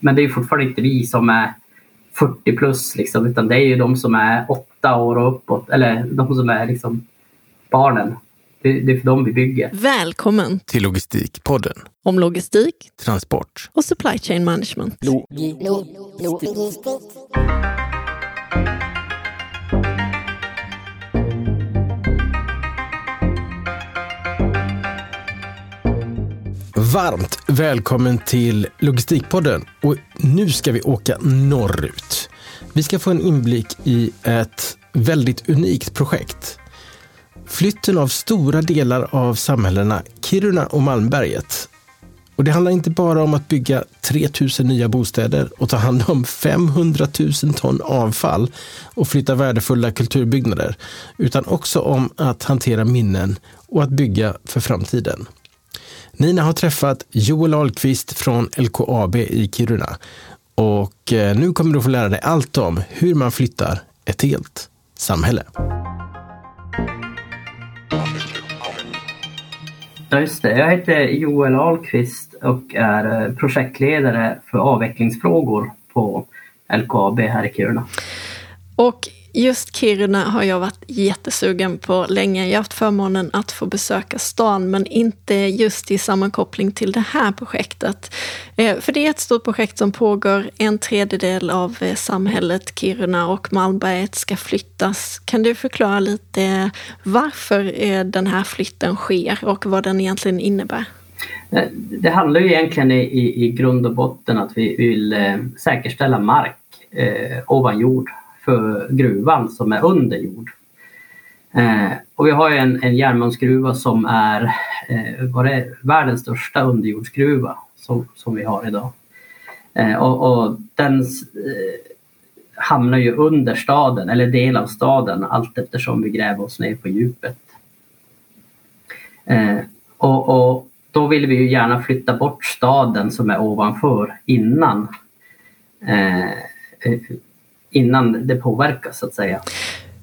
men det är fortfarande inte vi som är 40 plus liksom, utan det är ju de som är åtta år och uppåt, eller de som är liksom barnen. Det, det är för dem vi bygger. Välkommen till Logistikpodden. Om logistik, transport och supply chain management. Lo lo lo Varmt välkommen till Logistikpodden. Och nu ska vi åka norrut. Vi ska få en inblick i ett väldigt unikt projekt. Flytten av stora delar av samhällena Kiruna och Malmberget. Och det handlar inte bara om att bygga 3000 nya bostäder och ta hand om 500 000 ton avfall och flytta värdefulla kulturbyggnader, utan också om att hantera minnen och att bygga för framtiden. Nina har träffat Joel Ahlqvist från LKAB i Kiruna. Och eh, nu kommer du få lära dig allt om hur man flyttar ett helt samhälle. Ja, just det. Jag heter Joel Ahlqvist och är eh, projektledare för avvecklingsfrågor på LKAB här i Kiruna. Och Just Kiruna har jag varit jättesugen på länge. Jag har haft förmånen att få besöka stan, men inte just i sammankoppling till det här projektet. Eh, för det är ett stort projekt som pågår. En tredjedel av eh, samhället Kiruna och Malmberget ska flyttas. Kan du förklara lite varför eh, den här flytten sker och vad den egentligen innebär? Det handlar ju egentligen i, i grund och botten att vi vill säkerställa mark eh, ovan jord för gruvan som är under jord. Eh, och vi har en, en järnmalmsgruva som är eh, var det, världens största underjordsgruva som, som vi har idag. Eh, och, och, den eh, hamnar ju under staden, eller del av staden, allt eftersom vi gräver oss ner på djupet. Eh, och, och, då vill vi ju gärna flytta bort staden som är ovanför innan eh, eh innan det påverkas så att säga.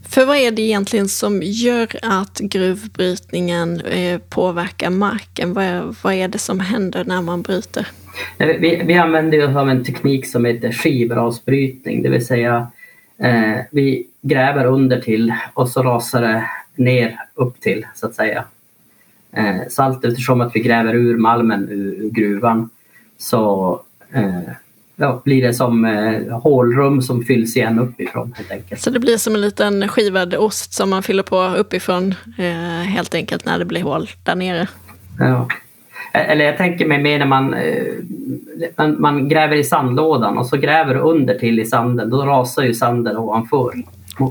För vad är det egentligen som gör att gruvbrytningen eh, påverkar marken? Vad är, vad är det som händer när man bryter? Vi, vi använder oss av en teknik som heter skivrasbrytning, det vill säga eh, vi gräver under till och så rasar det ner upp till så att säga. Eh, så allt eftersom att vi gräver ur malmen ur, ur gruvan så eh, ja, blir det som eh, hålrum som fylls igen uppifrån helt enkelt. Så det blir som en liten skivad ost som man fyller på uppifrån eh, helt enkelt när det blir hål där nere? Ja. Eller jag tänker mig mer när man, eh, man, man, gräver i sandlådan och så gräver du under till i sanden, då rasar ju sanden ovanför.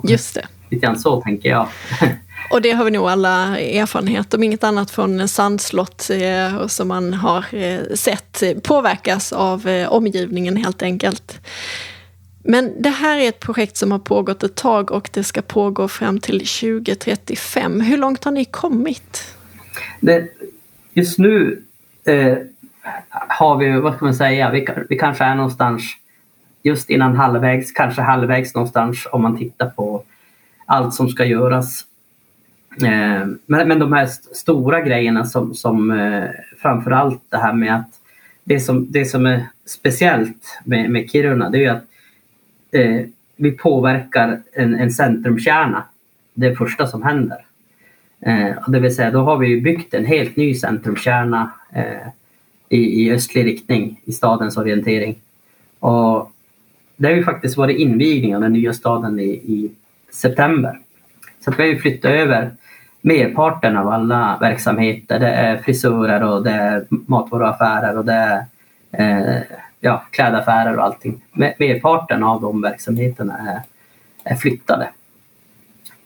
Just det. Lite grann så tänker jag. Och det har vi nog alla erfarenhet om inget annat från sandslott eh, som man har eh, sett påverkas av eh, omgivningen helt enkelt. Men det här är ett projekt som har pågått ett tag och det ska pågå fram till 2035. Hur långt har ni kommit? Det, just nu eh, har vi, vad ska man säga, vi, vi kanske är någonstans just innan halvvägs, kanske halvvägs någonstans om man tittar på allt som ska göras Mm. Eh, men, men de här stora grejerna som, som eh, framförallt det här med att det som, det som är speciellt med, med Kiruna det är ju att eh, vi påverkar en, en centrumkärna. Det första som händer. Eh, det vill säga då har vi byggt en helt ny centrumkärna eh, i, i östlig riktning i stadens orientering. Och det har ju faktiskt varit invigning av den nya staden i, i september. Så att vi har flyttat över merparten av alla verksamheter. Det är frisörer och det är matvaruaffärer och det är eh, ja, klädaffärer och allting. Merparten av de verksamheterna är, är flyttade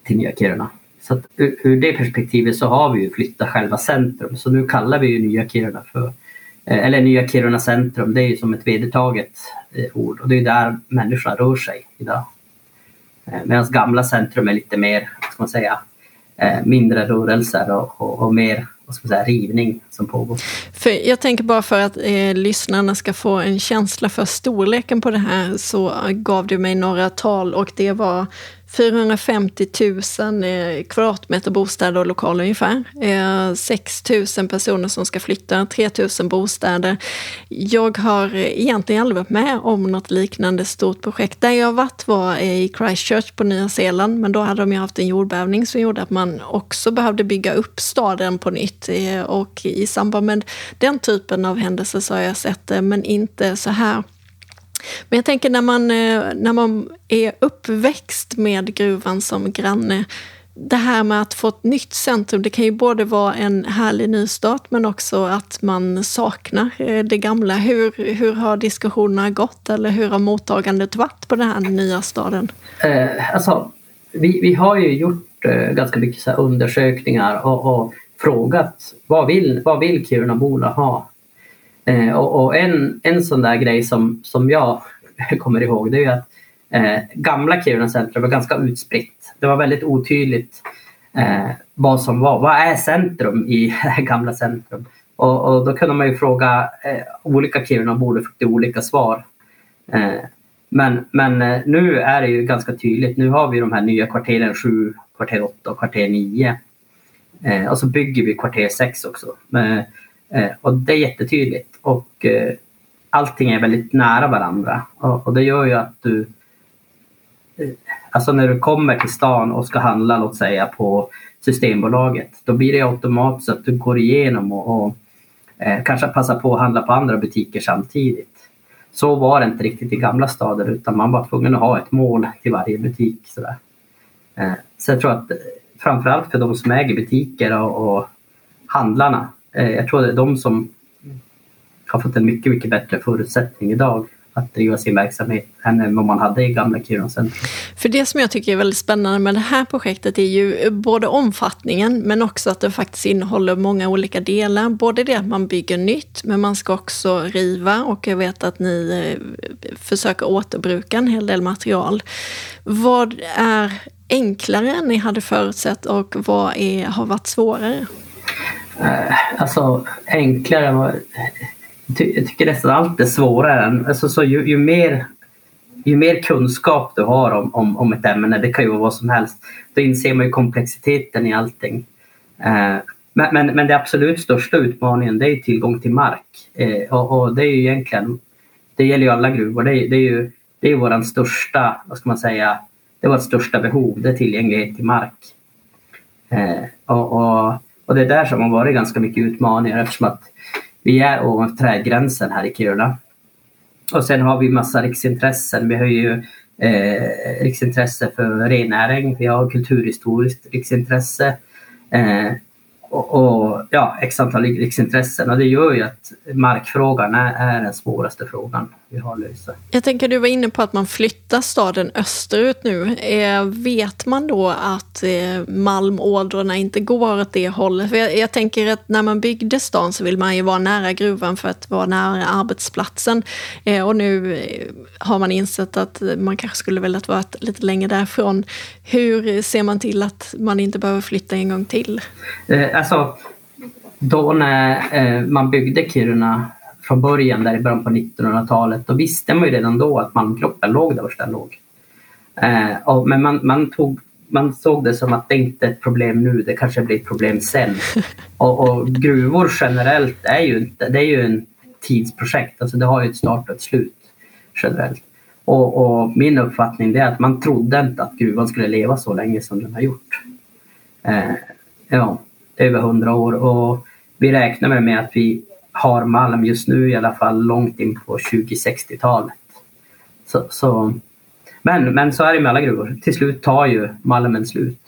till Nya Kiruna. Så att ur, ur det perspektivet så har vi ju flyttat själva centrum. Så nu kallar vi ju Nya Kiruna för eh, eller Nya Kiruna centrum, det är ju som ett vedertaget eh, ord och det är där människorna rör sig idag. Eh, Medan gamla centrum är lite mer, ska man säga, Eh, mindre rörelser och, och, och mer vad ska man säga, rivning som pågår. För jag tänker bara för att eh, lyssnarna ska få en känsla för storleken på det här så eh, gav du mig några tal och det var 450 000 eh, kvadratmeter bostäder och lokaler ungefär. Eh, 6 000 personer som ska flytta, 3 000 bostäder. Jag har egentligen aldrig varit med om något liknande stort projekt. Där jag varit var i Christchurch på Nya Zeeland, men då hade de ju haft en jordbävning som gjorde att man också behövde bygga upp staden på nytt. Eh, och i samband med den typen av händelser så har jag sett det, men inte så här men jag tänker när man, eh, när man är uppväxt med gruvan som granne, det här med att få ett nytt centrum, det kan ju både vara en härlig nystart men också att man saknar eh, det gamla. Hur, hur har diskussionerna gått eller hur har mottagandet varit på den här nya staden? Eh, alltså, vi, vi har ju gjort eh, ganska mycket så undersökningar och, och, frågat vad vill, vad vill Kirunaborna ha? Eh, och, och, en, en sån där grej som, som jag kommer ihåg det är att eh, gamla Kiruna centrum var ganska utspritt. Det var väldigt otydligt eh, vad som var. Vad är centrum i gamla centrum? Och, och, då kunde man ju fråga eh, olika Kirunabor och fick olika svar. Eh, men men eh, nu är det ju ganska tydligt. Nu har vi de här nya kvarteren 7, kvarter 8 och kvarter 9. Eh, och så bygger vi kvarter 6 också. Eh, och det är jättetydligt och eh, allting är väldigt nära varandra och, och det gör ju att du eh, Alltså när du kommer till stan och ska handla, låt säga på Systembolaget, då blir det automatiskt att du går igenom och, och eh, kanske passar på att handla på andra butiker samtidigt. Så var det inte riktigt i gamla stader utan man var tvungen att ha ett mål till varje butik. Sådär. Eh, så jag tror att eh, framförallt för de som äger butiker och, och handlarna Eh, jag tror det är de som har fått en mycket, mycket bättre förutsättning idag att driva sin verksamhet än vad man hade i gamla Kiruna centrum. För det som jag tycker är väldigt spännande med det här projektet är ju både omfattningen men också att det faktiskt innehåller många olika delar. Både det att man bygger nytt men man ska också riva och jag vet att ni eh, försöker återbruka en hel del material. Vad är enklare än ni hade förutsett och vad är, har varit svårare? Eh, alltså enklare. Jag tycker nästan allt är svårare. Alltså, så ju, ju, mer, ju mer kunskap du har om, om, om ett ämne, det kan ju vara vad som helst, då inser man ju komplexiteten i allting. Eh, men, men, men det absolut största utmaningen det är tillgång till mark. Eh, och, och, det är ju egentligen, det gäller ju alla gruvor, det är, det är ju det är vår största, vad ska man säga, det är vårt största behov, det är tillgänglighet till mark. Eh, och, och och det är där som har varit ganska mycket utmaningar eftersom att vi är ovanför trädgränsen här i Kiruna. Och sen har vi massa riksintressen. Vi har ju eh, riksintresse för rennäring, vi har kulturhistoriskt riksintresse. Eh, och, och, ja, x antal riksintressen och det gör ju att markfrågan är, är den svåraste frågan vi har att lösa. Jag tänker du var inne på att man flyttar staden österut nu. Eh, vet man då att eh, malmådrorna inte går åt det hållet? Jag, jag, tänker att när man byggde stan så vill man ju vara nära gruvan för att vara nära arbetsplatsen. Eh, och nu har man insett att man kanske skulle velat vara lite längre därifrån. Hur ser man till att man inte behöver flytta en gång till? Eh, alltså, då när man byggde Kiruna från början, där i början på 1900-talet, då visste man ju redan då att malmkroppen låg där den låg. Eh, men man, man, tog, man såg det som att det inte är ett problem nu, det kanske blir ett problem sen. Och, och gruvor generellt är ju, inte, det är ju en tidsprojekt, alltså det har ju ett start och ett slut generellt. Och, och, min uppfattning är att man trodde inte att gruvan skulle leva så länge som den har gjort. Eh, ja, över hundra år och vi räknar med att vi har malm just nu i alla fall långt in på 2060-talet. Så, så, men, men så är det med alla gruvor. Till slut tar ju malmen slut.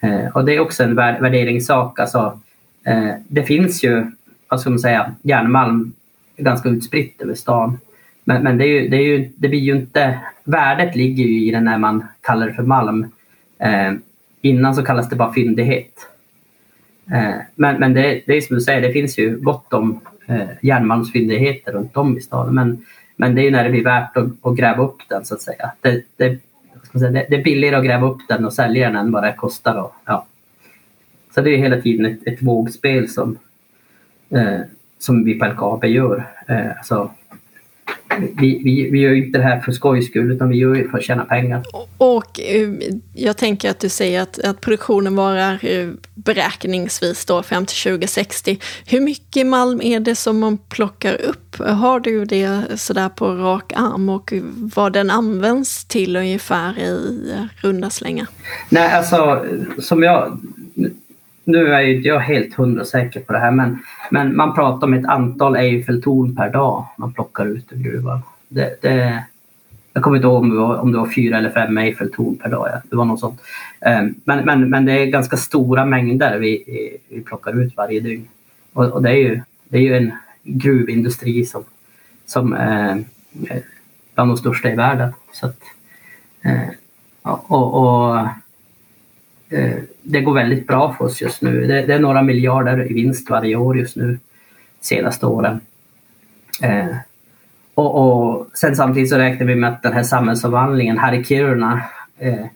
Eh, och det är också en värderingssak. Alltså, eh, det finns ju, vad ska man säga, järnmalm ganska utspritt över stan. Men, men det, är ju, det, är ju, det blir ju inte, värdet ligger ju i det när man kallar det för malm. Eh, innan så kallas det bara fyndighet. Eh, men, men det, det är som du säger, det finns ju gott om eh, järnmalmsfyndigheter runt om i staden. Men, men det är när det blir värt att, att gräva upp den så att säga. Det, det, säga, det, är billigare att gräva upp den och sälja den än vad det kostar. Och, ja. Så det är hela tiden ett, ett vågspel som, eh, som vi på LKAB gör. Eh, alltså, vi, vi, vi gör inte det här för skojs skull utan vi gör det för att tjäna pengar. Och eh, jag tänker att du säger att, att produktionen varar eh, beräkningsvis då fram till 2060. Hur mycket malm är det som man plockar upp? Har du det sådär på rak arm och vad den används till ungefär i runda slängar? Nej, alltså som jag nu är ju inte jag helt hundra säker på det här men, men man pratar om ett antal Eiffeltorn per dag man plockar ut ur gruvan. Det, det, jag kommer inte ihåg om det, var, om det var fyra eller fem Eiffeltorn per dag. Ja. Det var något sånt. Ehm, men, men, men det är ganska stora mängder vi, vi plockar ut varje dygn. Och, och det, är ju, det är ju en gruvindustri som, som är bland de största i världen. Så att, ehm, och, och det går väldigt bra för oss just nu. Det, det, är några miljarder i vinst varje år just nu, senaste åren. Eh, och, och, sen samtidigt så räknar vi med att den här samhällsomvandlingen här i Kiruna eh,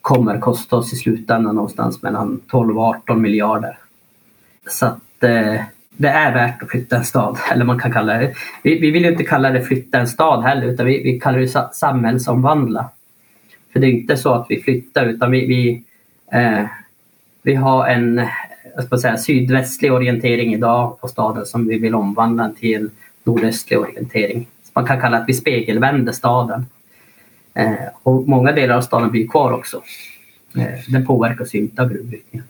kommer kosta oss i slutändan någonstans mellan 12 och 18 miljarder. Så att eh, det är värt att flytta en stad, eller man kan kalla det. Vi, vi vill ju inte kalla det flytta en stad heller, utan vi, vi kallar det samhällsomvandla. För det är inte så att vi flyttar, utan vi, vi eh, vi har en jag ska säga, sydvästlig orientering idag på staden som vi vill omvandla till nordöstlig orientering. Man kan kalla att vi spegelvänder staden. Eh, och många delar av staden blir kvar också. Eh, den påverkas inte av gruvbrytningen.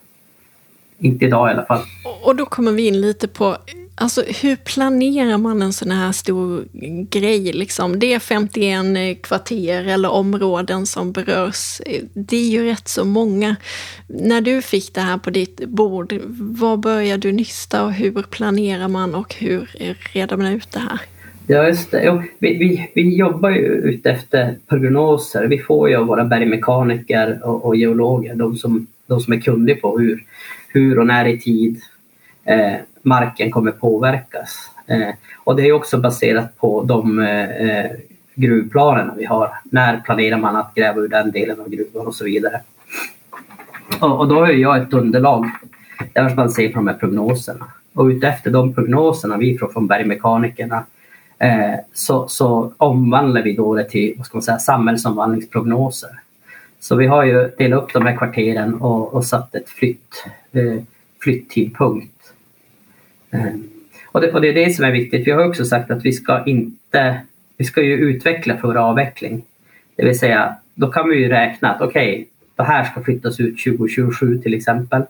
Inte idag i alla fall. Och då kommer vi in lite på Alltså hur planerar man en sån här stor grej? Liksom? Det är 51 eh, kvarter eller områden som berörs. Det är ju rätt så många. När du fick det här på ditt bord, vad börjar du nysta och hur planerar man och hur reder man ut det här? Ja, just det. Vi, vi, vi jobbar ju utefter prognoser. Vi får ju av våra bergmekaniker och, och geologer, de som, de som är kunniga på hur, hur och när i tid eh, marken kommer påverkas. Eh, och det är också baserat på de eh, gruvplanerna vi har. När planerar man att gräva ur den delen av gruvan och så vidare. Och, då har jag ett underlag där man ser på de här prognoserna. Och utefter de prognoserna vi får från bergmekanikerna eh, så, så omvandlar vi då det till vad ska man säga, samhällsomvandlingsprognoser. Så vi har ju delat upp de här kvarteren och, och satt ett flytt, eh, flytttidpunkt Mm. och det, och det är det som är viktigt. Vi har också sagt att vi ska inte vi ska ju utveckla för avveckling. Det vill säga, då kan vi ju räkna att okej, okay, det här ska flyttas ut 2027 till exempel.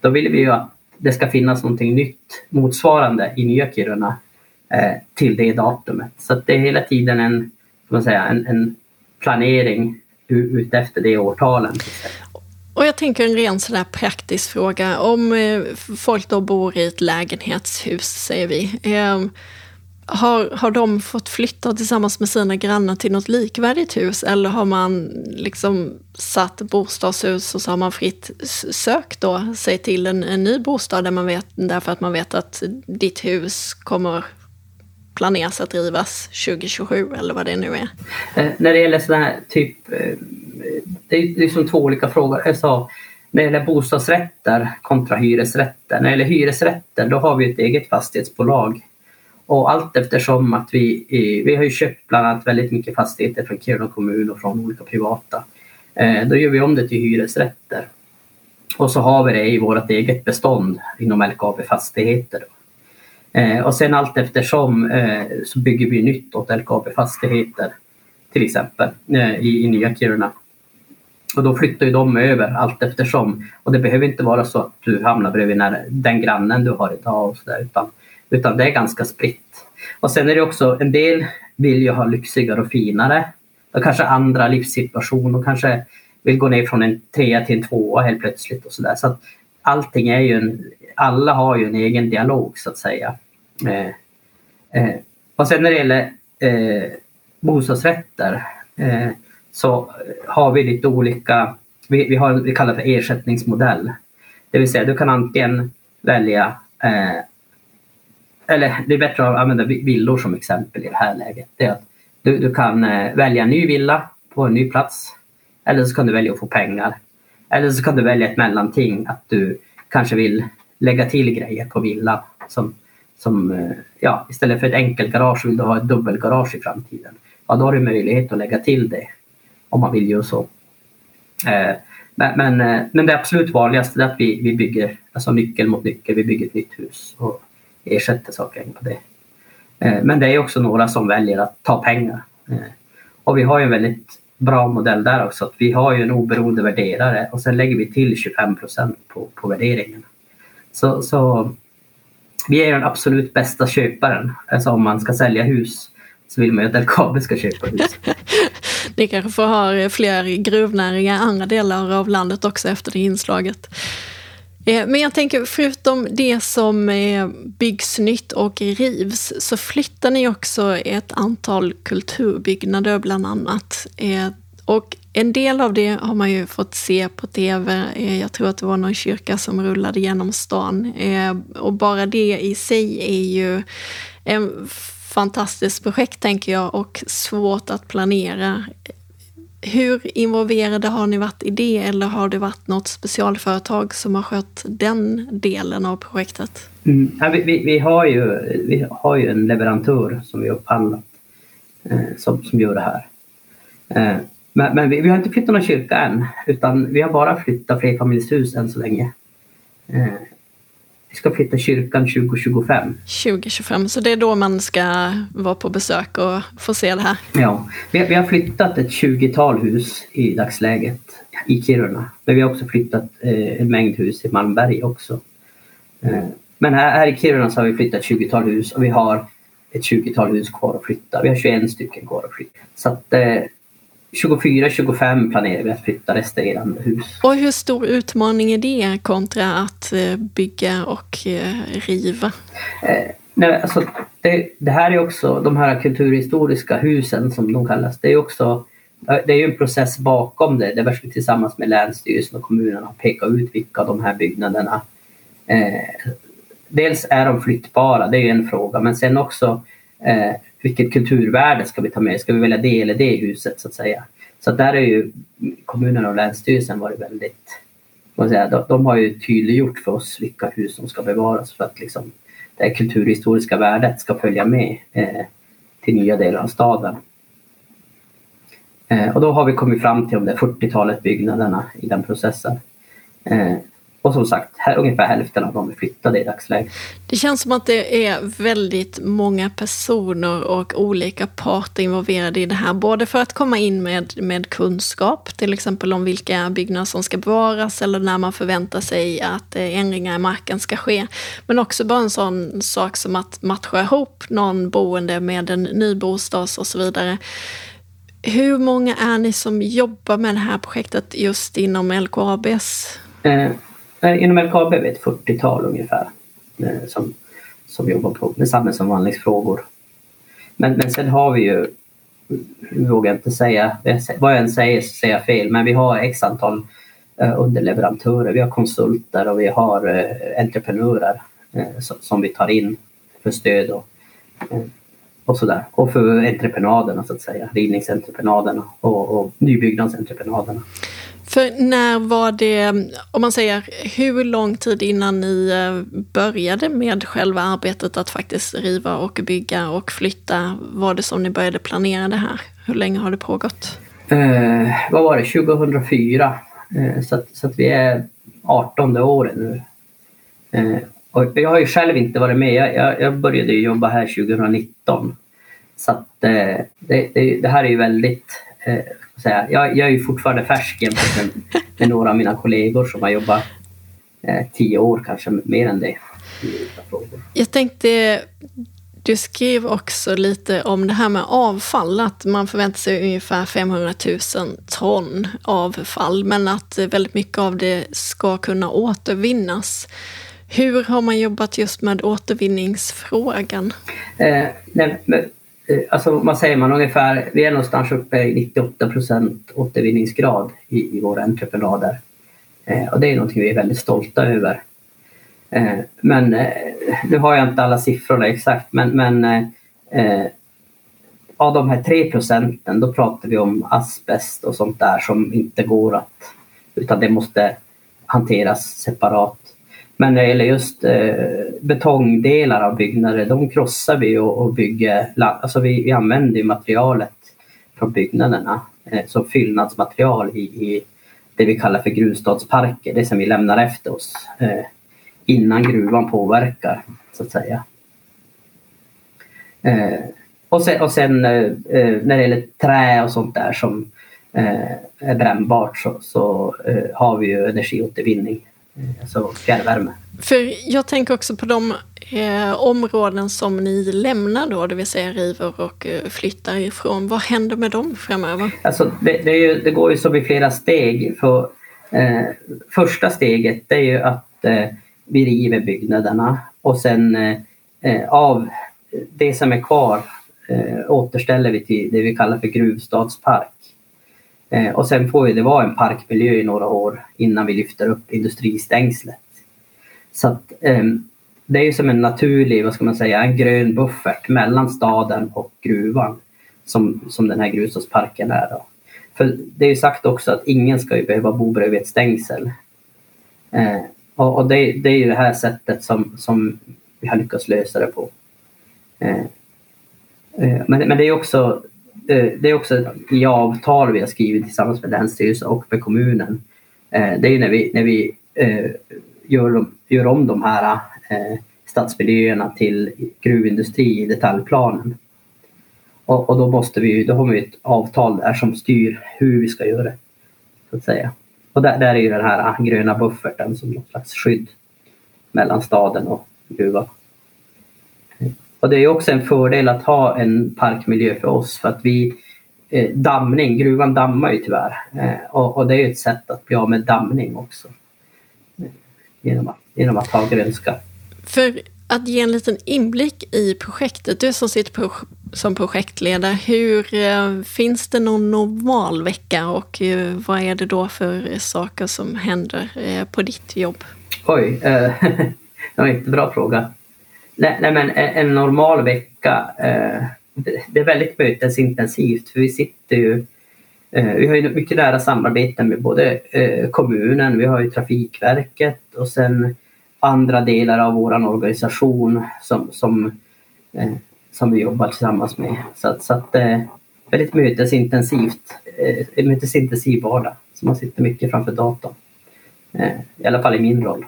Då vill vi ju att det ska finnas någonting nytt motsvarande i Nya Kiruna eh, till det datumet. Så det är hela tiden en, man säga, en, en planering utefter det årtalen. Och jag tänker en ren sådär praktisk fråga. Om eh, folk då bor i ett lägenhetshus, säger vi. Eh, har, har de fått flytta tillsammans med sina grannar till något likvärdigt hus eller har man liksom satt bostadshus och så har man fritt sökt då sig till en, en ny bostad där man vet, därför att man vet att ditt hus kommer planeras att rivas 2027 eller vad det nu är? Eh, när det gäller sådana här typ eh, det är liksom två olika frågor. Alltså, när det gäller bostadsrätter kontra hyresrätter. När det gäller hyresrätter då har vi ett eget fastighetsbolag. Och allt eftersom att vi, vi har ju köpt bland annat väldigt mycket fastigheter från Kiruna kommun och från olika privata. Eh, då gör vi om det till hyresrätter. Och så har vi det i vårt eget bestånd inom LKAB Fastigheter. Eh, och sen allt eftersom eh, så bygger vi nytt åt LKAB Fastigheter till exempel eh, i, i Nya Kiruna. Och då flyttar ju de över allt eftersom. Och det behöver inte vara så att du hamnar bredvid när, den grannen du har idag och så där, utan, utan det är ganska spritt. Och sen är det också en del vill ju ha lyxigare och finare. Och kanske andra livssituationer och kanske vill gå ner från en trea till en tvåa helt plötsligt och sådär. Så att allting är ju en, alla har ju en egen dialog så att säga. Eh, eh, och sen när det gäller eh, bostadsrätter eh, så har vi lite olika, vi, vi, har, vi kallar det för ersättningsmodell. Det vill säga du kan antingen välja, eh, eller det är bättre att använda villor som exempel i det här läget. Det är att du, du kan eh, välja en ny villa på en ny plats eller så kan du välja att få pengar. Eller så kan du välja ett mellanting, att du kanske vill lägga till grejer på villan som, som eh, ja, istället för ett enkelgarage vill du ha ett dubbelgarage i framtiden. Ja, då har du möjlighet att lägga till det om man vill göra så. Eh, men, men, eh, men, det absolut vanligaste är att vi, vi bygger alltså nyckel mot nyckel. Vi bygger ett nytt hus och ersätter saker på det. Men det är också några som väljer att ta pengar. Och vi har ju en väldigt bra modell där också. Att vi har ju en oberoende värderare och sen lägger vi till 25 procent på, på värderingen. Så, så vi är den absolut bästa köparen. Alltså om man ska sälja hus så vill man ju att LKAB ska köpa hus. Ni kanske får ha fler gruvnäringar i andra delar av landet också efter det inslaget. Eh, men jag tänker, förutom det som eh, byggs nytt och rivs, så flyttar ni också ett antal kulturbyggnader bland annat. Eh, och en del av det har man ju fått se på tv. Jag tror att det var någon kyrka som rullade genom stan. Och bara det i sig är ju en fantastiskt projekt tänker jag och svårt att planera. Hur involverade har ni varit i det eller har det varit något specialföretag som har skött den delen av projektet? Mm. Ja, vi, vi, vi, har ju, vi har ju en leverantör som vi upphandlat eh, som, som gör det här. Eh, men, men vi, vi, har inte flyttat någon kyrka än utan vi har bara flyttat flerfamiljshus än så länge. Eh, vi ska flytta kyrkan 2025. 2025, så det är då man ska vara på besök och få se det här? Ja, vi, vi har flyttat ett 20-tal hus i dagsläget i Kiruna. Men vi har också flyttat eh, en mängd hus i Malmberg också. Eh, men här, här, i Kiruna så har vi flyttat ett 20-tal hus och vi har ett 20-tal hus kvar att flytta. Vi har 21 stycken kvar att flytta. Så att, eh, 24-25 planerar vi att flytta resterande hus. Och hur stor utmaning är det kontra att eh, bygga och eh, riva? Eh, nej, alltså, det, det, här är också, de här kulturhistoriska husen som de kallas, det är också det är ju en process bakom det där vi tillsammans med Länsstyrelsen och kommunen har pekat ut vilka av de här byggnaderna eh, Dels är de flyttbara, det är en fråga, men sen också eh, vilket kulturvärde ska vi ta med? Ska vi välja det eller det huset så att säga? Så att där är ju kommunen och Länsstyrelsen varit väldigt, vad säga, de, de, har ju tydliggjort för oss vilka hus som ska bevaras för att liksom, det kulturhistoriska värdet ska följa med eh, till nya delar av staden. Eh, och då har vi kommit fram till de 40-talet byggnaderna i den processen. Eh, och som sagt, här, ungefär hälften av dem är flyttade i dagsläget. Det känns som att det är väldigt många personer och olika parter involverade i det här. Både för att komma in med, med kunskap, till exempel om vilka byggnader som ska bevaras eller när man förväntar sig att eh, ändringar i marken ska ske. Men också bara en sån sak som att matcha ihop någon boende med en ny bostad och så vidare. Hur många är ni som jobbar med det här projektet just inom LKABs eh Eh, inom LKAB är vi ett 40-tal ungefär eh, som, som jobbar på, med samhällsomvandlingsfrågor. Men, men sen har vi ju, nu vågar jag inte säga, vad jag än säger så säger jag fel, men vi har x antal eh, underleverantörer, vi har konsulter och vi har entreprenörer som vi tar in för stöd och, och sådär. Och för entreprenaderna så att säga, rivningsentreprenaderna och, och nybyggnadsentreprenaderna. För när var det, om man säger hur lång tid innan ni eh, började med själva arbetet att faktiskt riva och bygga och flytta var det som ni började planera det här? Hur länge har det pågått? Eh, vad var det, 2004? Eh, så, att, så att vi är 18 året nu. Eh, och jag har ju själv inte varit med. Jag, jag, jag började jobba här 2019. Så att, eh, det, det, det, här är ju väldigt eh, säga, jag, jag är ju fortfarande färsk jämfört med, med några av mina kollegor som har jobbat eh, tio år, kanske mer än det. Jag tänkte, du skrev också lite om det här med avfall, att man förväntar sig ungefär 500 000 ton avfall, men att väldigt mycket av det ska kunna återvinnas. Hur har man jobbat just med återvinningsfrågan? Eh, nej, Eh, alltså man säger man ungefär, vi är någonstans uppe i 98 procent återvinningsgrad i, i våra entreprenader. Eh, och det är någonting vi är väldigt stolta över. Eh, men eh, nu har jag inte alla siffrorna exakt men, men eh, eh av de här 3 procenten då pratar vi om asbest och sånt där som inte går att utan det måste hanteras separat. Men när det gäller just eh, betongdelar av byggnader, de krossar vi och, och bygger, alltså vi, vi använder materialet från byggnaderna eh, som fyllnadsmaterial i, i det vi kallar för gruvstadsparker, det som vi lämnar efter oss eh, innan gruvan påverkar så att säga. Eh, och sen, och sen eh, eh när det gäller trä och sånt där som eh, är brännbart så, så eh, har vi ju energiåtervinning, alltså fjärrvärme. För jag tänker också på de eh, områden som ni lämnar då, det vill säga river och eh, flyttar ifrån. Vad händer med dem framöver? Alltså det, det, ju, det går ju som i flera steg. För, eh, första steget är ju att eh, vi river byggnaderna och sen eh, eh, av det som är kvar återställer vi till det vi kallar för gruvstadspark. Eh, och sen får det vara en parkmiljö i några år innan vi lyfter upp industristängslet. Så att, eh, det är ju som en naturlig, vad ska man säga, en grön buffert mellan staden och gruvan som, som den här grusåsparken är. Då. För det är ju sagt också att ingen ska ju behöva bo bredvid ett stängsel. Eh, och, och det, det, är ju det här sättet som, som vi har lyckats lösa det på. Eh, eh, men, men det är också Eh, det är också i avtal vi har skrivit tillsammans med Länsstyrelsen och med kommunen. Eh, det är när vi, när vi eh, gör, gör om de här stadsmiljöerna till gruvindustri i detaljplanen. Och, och, då, måste vi, då har vi ett avtal där som styr hur vi ska göra det. Så att säga. Och där, där är ju den här gröna bufferten som något slags skydd mellan staden och gruvan. Och det är också en fördel att ha en parkmiljö för oss för att vi eh, Dammning, gruvan dammar ju tyvärr eh, och, och, det är ett sätt att bli av med dammning också genom att, genom att ha grönska. För att ge en liten inblick i projektet, du som sitter på, som projektledare, hur eh, finns det någon normal vecka och eh, vad är det då för saker som händer eh, på ditt jobb? Oj, eh, det var en jättebra fråga. Nej, nej, men eh, en normal vecka, eh, det är väldigt mötesintensivt för vi sitter ju Eh, vi har ju mycket nära samarbete med både eh, kommunen, vi har ju Trafikverket och sen andra delar av vår organisation som, som, eh, som vi jobbar tillsammans med. Så att, så att eh, väldigt mötesintensivt, eh, en mötesintensiv vardag. Så man sitter mycket framför datorn. I alla fall i min roll.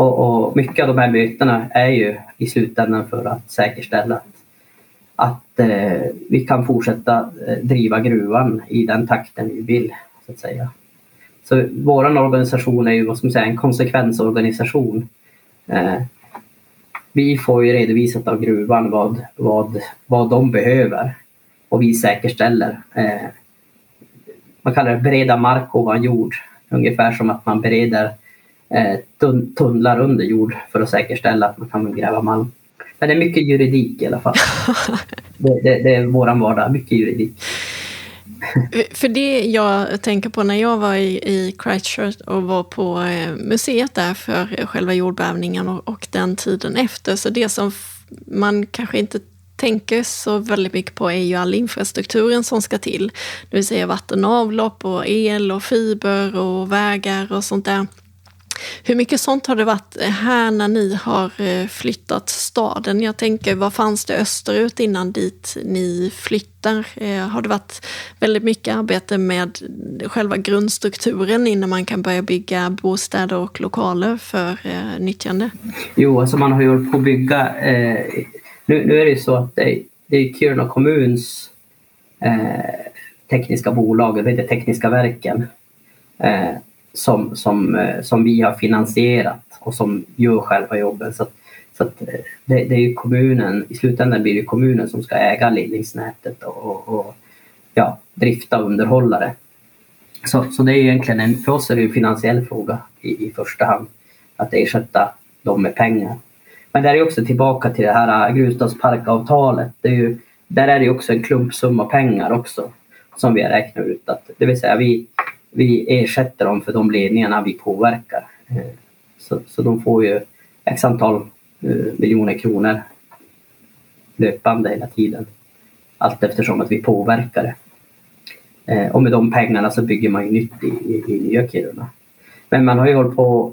Och, och mycket av de här mötena är ju i slutändan för att säkerställa att att eh, vi kan fortsätta eh, driva gruvan i den takten vi vill. Så att säga. Så vår organisation är ju vad ska man säga, en konsekvensorganisation. Eh, vi får ju redovisat av gruvan vad, vad, vad de behöver och vi säkerställer. Eh, man kallar det bereda mark ovan jord. Ungefär som att man bereder eh, tunnlar under jord för att säkerställa att man kan gräva malm. Men det är mycket juridik i alla fall. det, det, det är våran vardag, mycket juridik. För det jag tänker på när jag var i, i Christchurch och var på eh, museet där för själva jordbävningen och, och den tiden efter, så det som man kanske inte tänker så väldigt mycket på är ju all infrastrukturen som ska till. Det vill säga vatten och avlopp och el och fiber och vägar och sånt där. Hur mycket sånt har det varit eh, här när ni har eh, flyttat staden? Jag tänker, vad fanns det österut innan dit ni flyttar? Eh, har det varit väldigt mycket arbete med själva grundstrukturen innan man kan börja bygga bostäder och lokaler för nyttjande? Jo, alltså man har ju hållit på att bygga. Eh, nu, nu, är det ju så att det, det är Kiruna kommuns eh, tekniska bolag, det heter Tekniska verken. Eh, som, som, eh, som vi har finansierat och som gör själva jobben. Så, så att eh, det, det, är kommunen, i slutändan blir det kommunen som ska äga ledningsnätet och, och, och ja, drifta och underhålla det. Så, så det är egentligen en, för oss är det en finansiell fråga i, i första hand. Att ersätta dem med pengar. Men där är också tillbaka till det här eh, grusstadsparkavtalet. Det är ju, där är det också en klumpsumma pengar också som vi har räknat ut. Att, det vill säga vi, vi ersätter dem för de ledningarna vi påverkar. Eh, så, så de får ju x antal eh, miljoner kronor löpande hela tiden. Allt eftersom att vi påverkar det. Eh, och med de pengarna så bygger man ju nytt i, i, i nya Kiruna. Men man har ju hållit på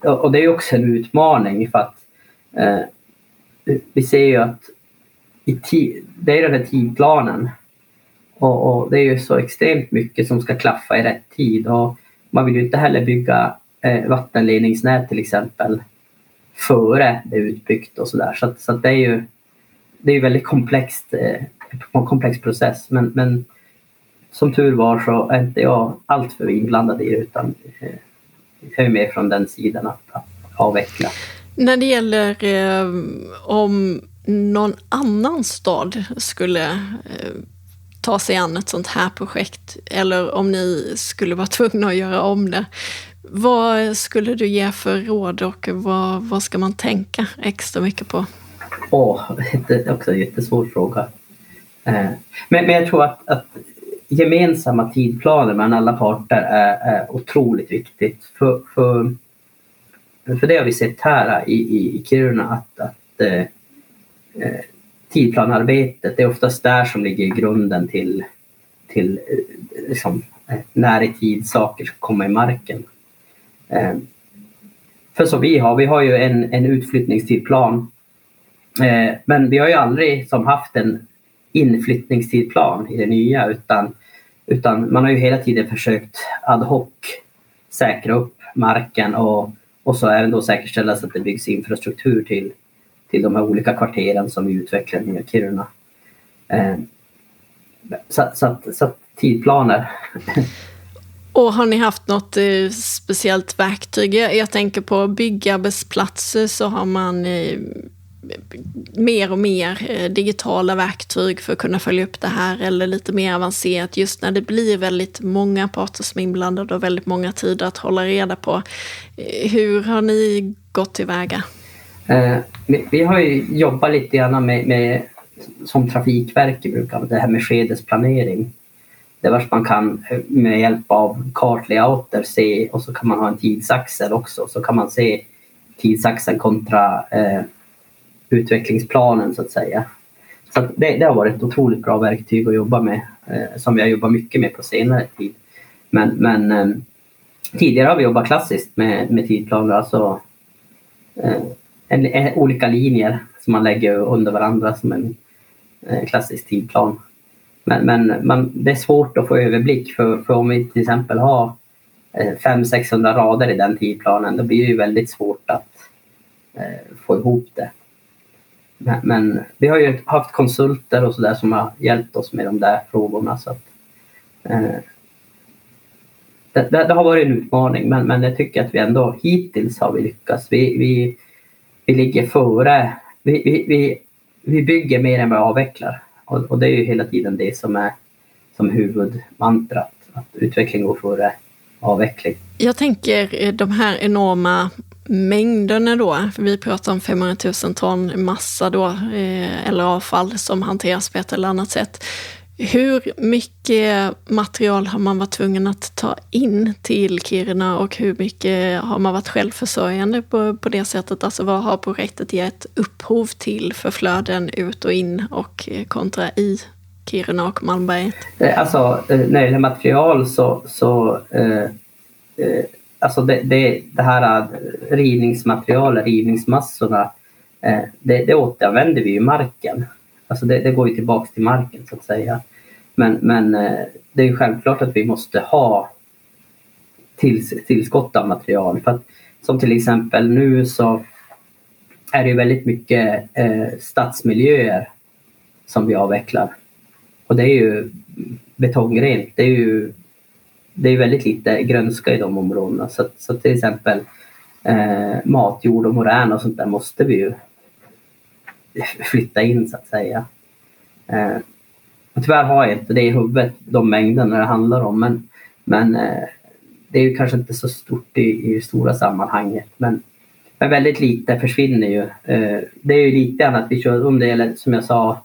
och det är också en utmaning för att vi ser ju att i det är den här tidplanen och, och, det är ju så extremt mycket som ska klaffa i rätt tid och man vill ju inte heller bygga eh, vattenledningsnät till exempel före det är utbyggt och sådär. Så, så det är ju det är väldigt komplext, eh, en komplex process men, men som tur var så är inte jag alltför inblandad i det utan eh, jag är med från den sidan att, att avveckla. När det gäller eh, om någon annan stad skulle eh, ta sig an ett sånt här projekt eller om ni skulle vara tvungna att göra om det. Vad skulle du ge för råd och vad, vad ska man tänka extra mycket på? Åh, oh, det är också en jättesvår fråga. Eh, men, men jag tror att, att gemensamma tidplaner mellan alla parter är, är otroligt viktigt. För, för, för det har vi sett här i, i Kiruna att, att eh, eh tidplanarbetet, det är oftast där som ligger grunden till, till eh, liksom, eh, när i tid saker ska komma i marken. Eh, för som vi har, vi har ju en, en utflyttningstidplan men vi har ju aldrig som haft en inflyttningstidplan i det nya utan, utan man har ju hela tiden försökt ad hoc säkra upp marken och, och så även då säkerställa så att det byggs infrastruktur till, till de här olika kvarteren som vi utvecklar i Kiruna. Eh, så, så, så, tidplaner. Och har ni haft något eh, speciellt verktyg? Jag, jag tänker på byggarbetsplatser så har man eh, mer och mer eh, digitala verktyg för att kunna följa upp det här eller lite mer avancerat just när det blir väldigt många parter som är inblandade och väldigt många tider att hålla reda på. Eh, hur har ni gått tillväga? Eh, vi har ju jobbat lite grann med, med som Trafikverket brukar, det här med skedesplanering. Det vars man kan med hjälp av kartlayouter se och så kan man ha en tidsaxel också så kan man se tidsaxeln kontra eh, utvecklingsplanen så att säga. Så att det, det, har varit ett otroligt bra verktyg att jobba med eh, som vi har jobbat mycket med på senare tid. Men, men eh, tidigare har vi jobbat klassiskt med, med tidplaner, alltså eh, en, en, olika linjer som man lägger under varandra som en eh, klassisk tidplan. Men, men man, det är svårt att få överblick för, för om vi till exempel har eh, 500-600 rader i den tidplanen då blir det ju väldigt svårt att eh, få ihop det. Men, men, vi har ju haft konsulter och sådär som har hjälpt oss med de där frågorna. Så att, eh, det, det, det, har varit en utmaning men, men jag tycker att vi ändå hittills har vi lyckats. Vi, vi, vi ligger före. Vi, vi, vi, vi bygger mer än vi avvecklar och, och, det är ju hela tiden det som är som huvudmantrat. Att utveckling går före avveckling. Jag tänker de här enorma mängderna då, för vi pratar om 500 000 ton massa då, eh, eller avfall som hanteras på ett eller annat sätt. Hur mycket material har man varit tvungen att ta in till Kiruna och hur mycket har man varit självförsörjande på, på det sättet? Alltså vad har projektet gett upphov till för flöden ut och in och kontra i Kiruna och Malmberget? Eh, alltså eh, när det gäller material så, så eh, eh alltså det, det, det här eh, rivningsmaterialet, rivningsmassorna, eh, det, det återanvänder vi i marken. Alltså det, det, går ju tillbaks till marken så att säga. Men, men eh, det är ju självklart att vi måste ha tills, tillskott av material. För att, som till exempel nu så är det ju väldigt mycket eh, stadsmiljöer som vi avvecklar. Och det är ju betongrent. Det är ju det är väldigt lite grönska i de områdena. Så, så till exempel eh, matjord och morän och sånt där måste vi ju flytta in så att säga. Eh, tyvärr har jag inte det i huvudet, de mängderna det handlar om. Men, men eh, det är ju kanske inte så stort i, i stora sammanhanget. Men, men väldigt lite försvinner ju. Eh, det är ju lite annat vi kör om det gäller, som jag sa,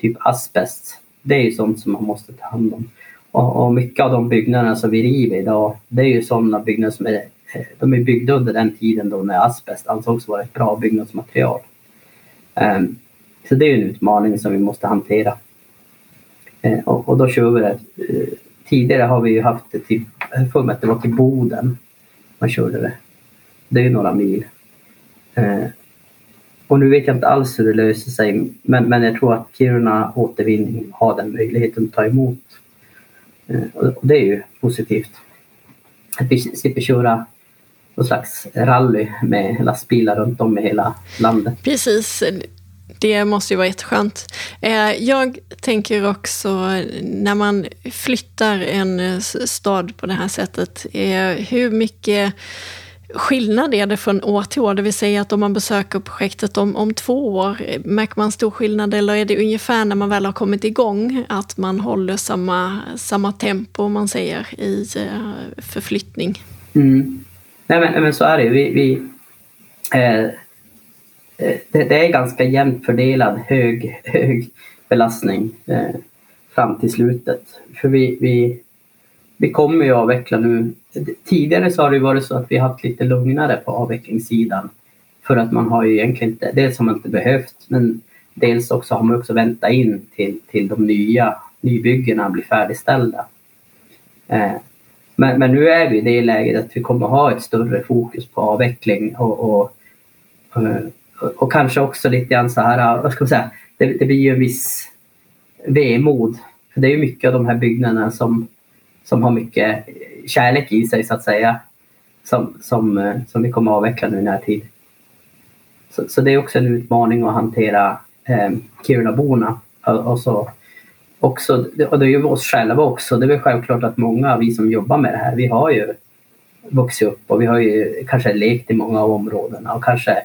typ asbest. Det är ju sånt som man måste ta hand om. Och, och mycket av de byggnaderna som vi river idag, det är ju sådana byggnader som är, eh, de är byggda under den tiden då när asbest ansågs vara ett bra byggnadsmaterial. Ehm, så det är en utmaning som vi måste hantera. Ehm, och, då kör vi det. Ehm, tidigare har vi ju haft det till, för mig att det var till Boden man körde det. Det är ju några mil. Och nu vet jag inte alls hur det löser sig, men, men jag tror att Kiruna återvinning har den möjligheten att ta emot. Och det är ju positivt. Att vi slipper köra någon slags rally med lastbilar runt om i hela landet. Precis. Det måste ju vara jätteskönt. Eh, jag tänker också när man flyttar en stad på det här sättet, hur mycket skillnad är det från år till år? Det vill säga att om man besöker projektet om, om två år, märker man stor skillnad eller är det ungefär när man väl har kommit igång att man håller samma, samma tempo, man säger, i uh, förflyttning? Mm. Nej, men, men så är det vi, vi eh, eh, det, det, är ganska jämnt fördelad hög, hög belastning eh, fram till slutet. För vi, vi, vi kommer ju avveckla nu Tidigare så har det varit så att vi haft lite lugnare på avvecklingssidan. För att man har ju egentligen inte, dels har man inte behövt, men dels också har man också väntat in till, till de nya nybyggena blir färdigställda. Eh, men, men nu är vi i det läget att vi kommer ha ett större fokus på avveckling och, och, och, och kanske också lite grann så här, vad ska man säga, det, det blir ju en viss vemod. För det är ju mycket av de här byggnaderna som, som har mycket kärlek i sig så att säga. Som, som, eh, som vi kommer att avveckla nu i närtid. Så, så det är också en utmaning att hantera eh, Kirunaborna. Och, och, så, också, och det är ju oss själva också. Det är väl självklart att många av vi som jobbar med det här, vi har ju vuxit upp och vi har ju kanske lekt i många av områdena och kanske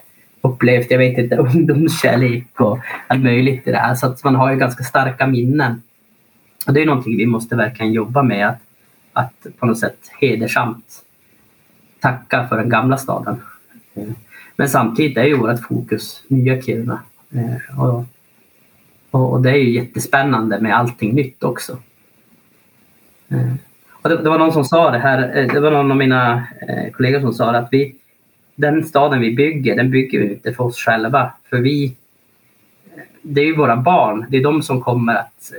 upplevt, jag vet inte, ungdomskärlek och allt möjligt i det här. Så att man har ju ganska starka minnen. Och det är någonting vi måste verkligen jobba med. Att att på något sätt hedersamt tacka för den gamla staden. Eh, men samtidigt är ju vårt fokus nya Kiruna. Eh, och, och, det är ju jättespännande med allting nytt också. Eh, och det, det, var någon som sa det här, eh, det var någon av mina eh, kollegor som sa att vi, den staden vi bygger, den bygger vi inte för oss själva. För vi, det är ju våra barn, det är de som kommer att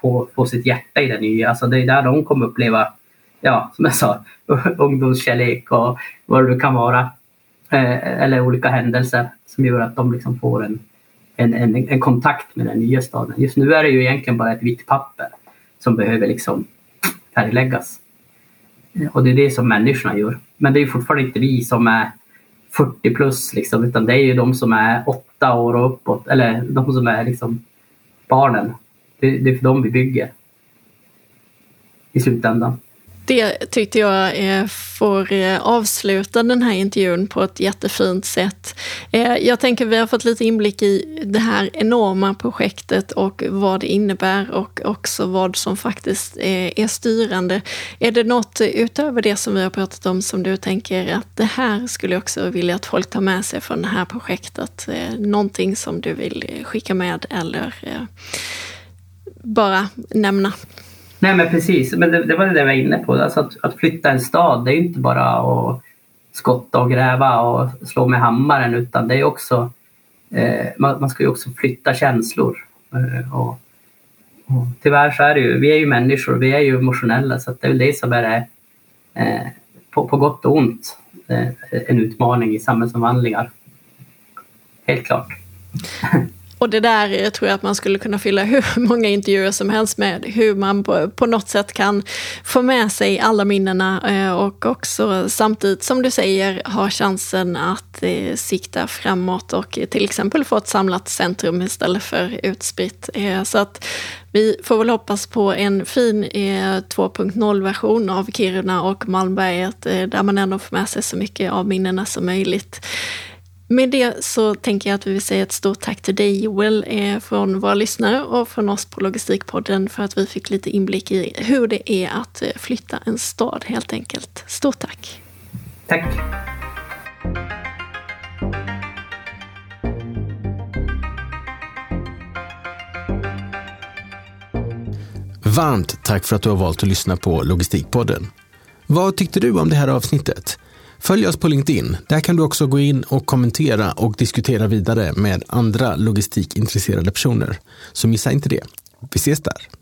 få, få sitt hjärta i det nya. Alltså det är där de kommer uppleva ja, som jag sa, ungdomskärlek och vad det kan vara. Eller olika händelser som gör att de liksom får en, en, en, en, kontakt med den nya staden. Just nu är det ju egentligen bara ett vitt papper som behöver liksom färgläggas. Eh, och det är det som människorna gör. Men det är fortfarande inte vi som är 40 plus, liksom, utan det är ju de som är åtta år och uppåt, eller de som är liksom barnen. Det, det är för dem vi bygger i slutändan. Det tyckte jag eh, får eh, avsluta den här intervjun på ett jättefint sätt. Eh, jag tänker vi har fått lite inblick i det här enorma projektet och vad det innebär och också vad som faktiskt är styrande. Är det något utöver det som vi har pratat om som du tänker att det här skulle jag också vilja att folk tar med sig från det här projektet? Någonting som du vill skicka med eller bara nämna? Nej men precis, men det, det var det jag var inne på. Alltså att, att flytta en stad det är inte bara att skotta och gräva och slå med hammaren utan det är också eh, man, man, ska ju också flytta känslor. Eh, och, och, tyvärr så är det ju, vi är ju människor, vi är ju emotionella så det är väl det som är det, eh, på, på gott och ont eh, en utmaning i samhällsomvandlingar. Helt klart. Och det där tror jag att man skulle kunna fylla hur många intervjuer som helst med. Hur man på, på något sätt kan få med sig alla minnena eh, och också samtidigt som du säger ha chansen att eh, sikta framåt och till exempel få ett samlat centrum istället för utspritt. Eh, så att vi får väl hoppas på en fin eh, 2.0-version av Kiruna och Malmberget eh, där man ändå får med sig så mycket av minnena som möjligt. Med det så tänker jag att vi vill säga ett stort tack till dig Joel eh, från våra lyssnare och från oss på Logistikpodden för att vi fick lite inblick i hur det är att eh, flytta en stad helt enkelt. Stort tack! Tack! Varmt tack för att du har valt att lyssna på Logistikpodden. Vad tyckte du om det här avsnittet? Följ oss på LinkedIn. Där kan du också gå in och kommentera och diskutera vidare med andra logistikintresserade personer. Så missa inte det. Vi ses där.